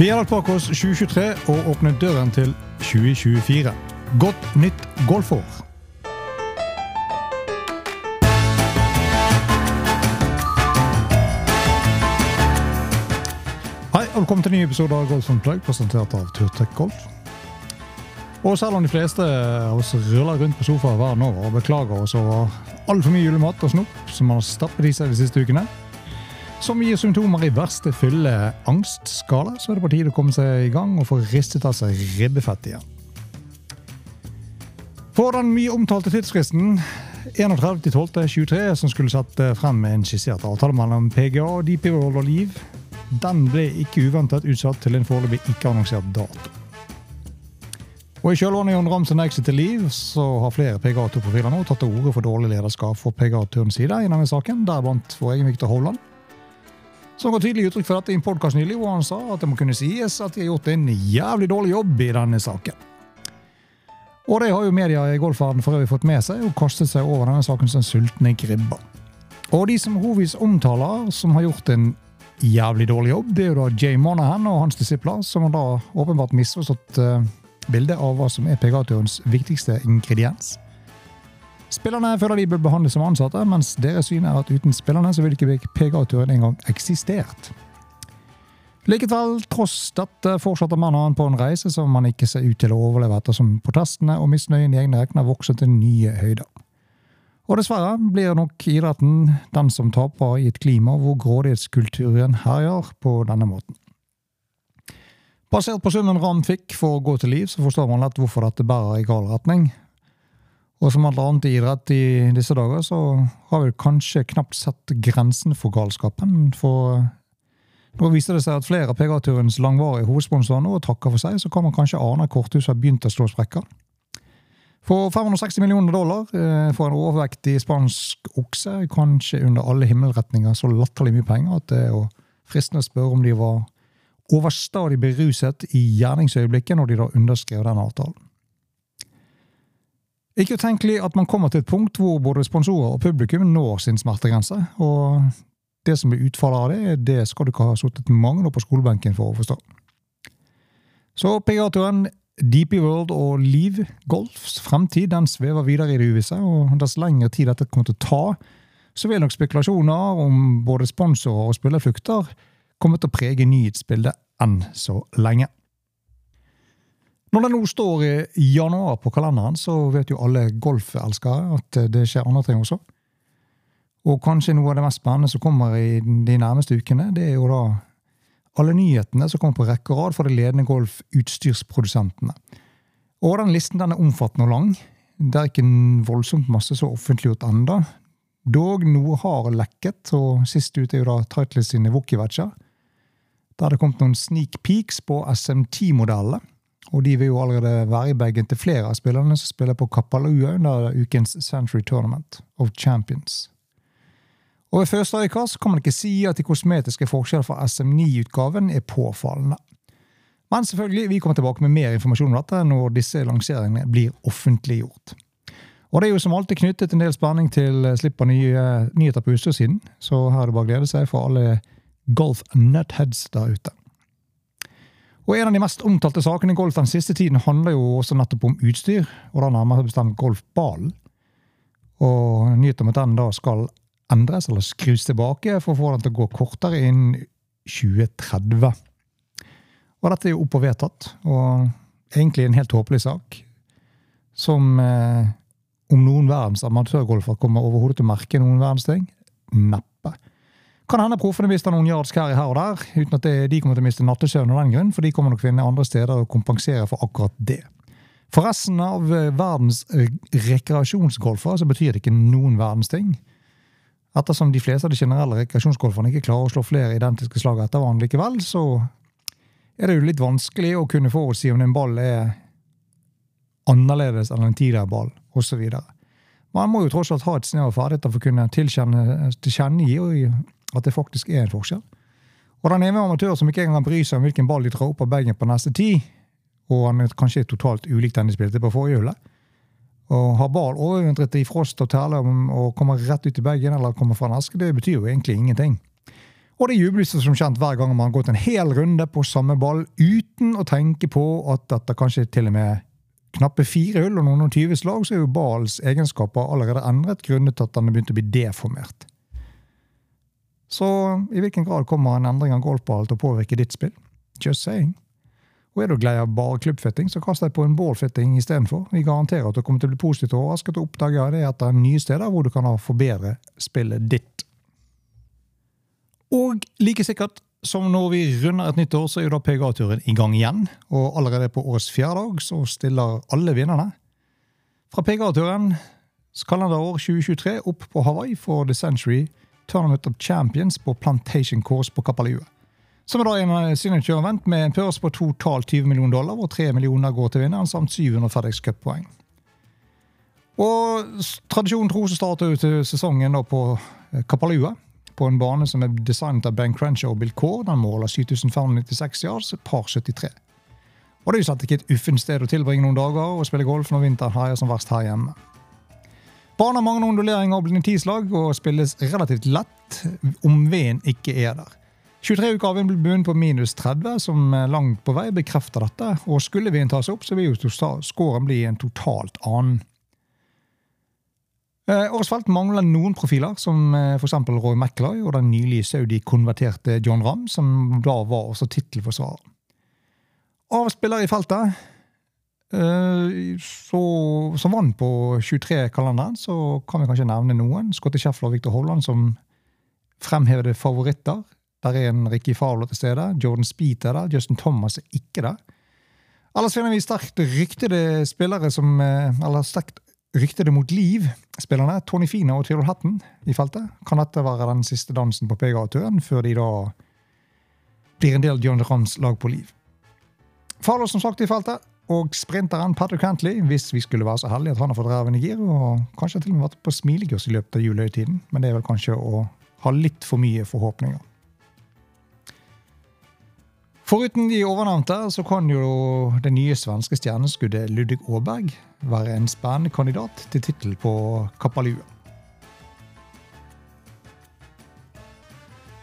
Vi har lagt bak oss 2023 og åpnet døren til 2024. Godt nytt golfår! Hei, og velkommen til en ny episode av Golf on Plug, presentert av Turtech Golf. Og selv om de fleste av oss ruller rundt på sofaen verden over og beklager oss over altfor mye julemat og snop som man har stappet i seg de siste ukene, som gir symptomer i verste fylle angstskala, så er det på tide å komme seg i gang og få ristet av seg ribbefett igjen. For den mye omtalte tidsfristen 31.12.23, som skulle sette frem en skissert avtale mellom PGA, DP World og Liv, den ble ikke uventet utsatt til en foreløpig ikke annonsert dato. Og I kjølvannet Jon Ramsen exit til Liv så har flere PGA-profiler nå tatt til orde for dårlig lederskap for PGA-turens side i denne saken, deriblant vår egen Viktor Hovland. Som ga tydelig uttrykk for dette i en podkast nylig, hvor han sa at det må kunne sies at de har gjort en jævlig dårlig jobb i denne saken. Og det har jo media i golfverden for øvrig fått med seg og kastet seg over denne saken som sultne kribber. Og de som Hovis omtaler, som har gjort en jævlig dårlig jobb, det er jo da Jay Monahan og hans disipler, som har da åpenbart misforstått uh, bildet av hva som er PGA-turens viktigste ingrediens. Spillerne føler de bør behandles som ansatte, mens deres syn er at uten spillerne så ville ikke PGA-turen engang eksistert. Likevel, tross dette, fortsetter mannen på en reise som man ikke ser ut til å overleve ettersom protestene og misnøyen i egne rekker vokser til nye høyder. Og dessverre blir nok idretten den som taper i et klima hvor grådighetskulturen herjer på denne måten. Basert på summen Ram fikk for å gå til liv, så forstår man lett hvorfor dette bærer i gal retning. Og som alt annet i idrett i disse dager, så har vi kanskje knapt sett grensen for galskapen. For nå viser det seg at flere av PGA-turens langvarige hovedsponsorer nå takker for seg, så kan man kanskje ane at korthuset har begynt å slå sprekker. For 560 millioner dollar for en overvektig spansk okse, kanskje under alle himmelretninger så latterlig mye penger at det er fristende å spørre om de var overstadig beruset i gjerningsøyeblikket når de da underskrev den avtalen. Ikke utenkelig at man kommer til et punkt hvor både sponsorer og publikum når sin smertegrense, og det som blir utfallet av det, det skal du ikke ha sittet mange år på skolebenken for å forstå. Så PGA-turen DP World og Liv Golfs fremtid den svever videre i det uvisse, og dess lengre tid dette kommer til å ta, så vil nok spekulasjoner om både sponsorer og spillerflukter komme til å prege nyhetsbildet enn så lenge. Når det nå står i januar på kalenderen, så vet jo alle golfelskere at det skjer andre ting også. Og kanskje noe av det mest spennende som kommer i de nærmeste ukene, det er jo da alle nyhetene som kommer på rekke og rad fra de ledende golfutstyrsprodusentene. Og den listen den er omfattende og lang. Det er ikke voldsomt masse er offentliggjort enda. Dog noe har lekket, og sist ute er jo da Titles sine Wookie-watcher. Der det kommet noen sneak peaks på SMT-modellene. Og de vil jo allerede være i bagen til flere av spillerne som spiller på Kapalua under ukens Century Tournament of Champions. Og ved første øyekast kan man ikke si at de kosmetiske forskjellene fra SM9-utgaven er påfallende. Men selvfølgelig, vi kommer tilbake med mer informasjon om dette når disse lanseringene blir offentliggjort. Og det er jo som alltid knyttet en del spenning til slipp av nye nyheter på utstyrssiden, så her er det bare å glede seg for alle golf nutheads der ute. Og En av de mest omtalte sakene i golf den siste tiden handler jo også nettopp om utstyr, og da nærmere bestemt golfballen. Og nyheten om at den da skal endres eller skrus tilbake for å få den til å gå kortere innen 2030. Og dette er jo opp og vedtatt, og egentlig en helt håpelig sak. Som eh, om noen verdens amatørgolfer kommer overhodet til å merke noen verdens ting? Neppe. Kan hende proffene mister noen yards her og der, uten at de kommer til å miste nattesøvn av den grunn, for de kommer nok finne andre steder å kompensere for akkurat det. For resten av eh, verdens eh, rekreasjonsgolfere så betyr det ikke noen verdens ting. Ettersom de fleste av de generelle rekreasjonsgolferne ikke klarer å slå flere identiske slag etter hverandre likevel, så er det jo litt vanskelig å kunne forutsi om en ball er annerledes enn en tidligere ball, osv. Man må jo tross alt ha et snev av ferdigheter for å kunne tilkjenne, tilkjennegi at det faktisk er en forskjell. Og den ene amatøren som ikke engang bryr seg om hvilken ball de drar opp av bagen på neste tid, og han er kanskje totalt ulik den de spilte på forrige hullet, og har ball overvintret i frost og tæle og kommer rett ut i bagen eller kommer fra en aske, det betyr jo egentlig ingenting. Og det jubles som kjent hver gang man har gått en hel runde på samme ball uten å tenke på at dette kanskje til og med knappe fire hull og noen og tyve slag, så er jo ballens egenskaper allerede endret grunnet at den er begynt å bli deformert. Så i hvilken grad kommer en endring av golfball til å påvirke ditt spill? Just saying. Og er du glad i bare klubbfitting, så kast deg på en ballfitting istedenfor. Vi garanterer at du kommer til å bli positivt overrasket og oppdage det at det er nye steder hvor du kan forbedre spillet ditt. Og like sikkert som når vi runder et nytt år, så er jo da PGA-turen i gang igjen. Og allerede på årets fjerde dag så stiller alle vinnerne fra PGA-turen kalenderår 2023 opp på Hawaii for The Century Tournament of Champions på Plantation Course på Kapalua. Som er da en signature-event med en pørs på totalt 20 millioner dollar, hvor 3 millioner går til vinneren, samt 700 FedEx Cup-poeng. Og tradisjonen tro så starter til sesongen da på Kapalua på en bane som er designet av Ben Crenshaw og Bill Core. Den måler 7596 yards, par 73. Og det er jo slett ikke et uffent sted å tilbringe noen dager og spille golf når vinteren herjer som verst her hjemme. Banen har mange onduleringer og blinde tislag og spilles relativt lett om veden ikke er der. 23-utgaven ble bundet på minus 30, som langt på vei bekrefter dette. Og skulle veden tas opp, så vil jo scoren bli en totalt annen. Eh, årets felt mangler noen profiler, som eh, f.eks. Roy McLoy og den nylig Saudi-konverterte John Ramm, som da var også tittelforsvarer. Av spillere i feltet så, som vant på 23-kalenderen, så kan vi kanskje nevne noen. Scotty Scheffler og Victor Hovland som fremhevede favoritter. Der er en Ricky Fowler til stede. Jordan Speed er der. Justin Thomas er ikke der. Ellers finner vi sterkt ryktede spillere som Eller sterkt ryktede mot liv, spillerne Tony Fina og Theodor Hatton i feltet. Kan dette være den siste dansen på PGA-turen, før de da blir en del av John Rams lag på liv? Fowler som sagt i feltet, og sprinteren Patrick Cantley, hvis vi skulle være så heldige at han har fått ræven i gir, og kanskje til og med vært på smilekurs i løpet av julehøytiden, men det er vel kanskje å ha litt for mye forhåpninger. Foruten de ovennevnte så kan jo det nye svenske stjerneskuddet Ludvig Aaberg være en spennende kandidat til tittel på Kapalua.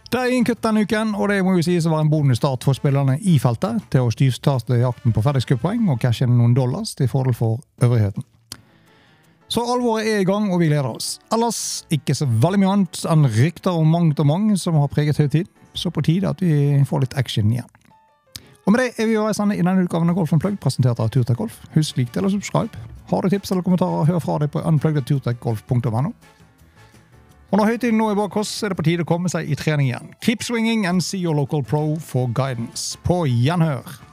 Det er ingen kutt denne uken, og det må jo sies å være en bonusstart for spillerne i feltet til å styvstarte jakten på FedEx-cuppoeng og cashe inn noen dollars til fordel for øvrigheten. Så alvoret er i gang, og vi gleder oss. Ellers ikke så veldig mye annet enn rykter om mangt og mange som har preget høytid. Så på tide at vi får litt action igjen. Og med det er vi jo veis i denne utgaven av Golf Unplugged, presentert av Turtek Golf. Husk lik til å subscribe. Har du tips eller kommentarer, hør fra deg på unpluggedturtekgolf.no. Og når høytiden nå er bak oss, er det på tide å komme seg i trening igjen. Keep swinging and see your local pro for guidance. På gjenhør!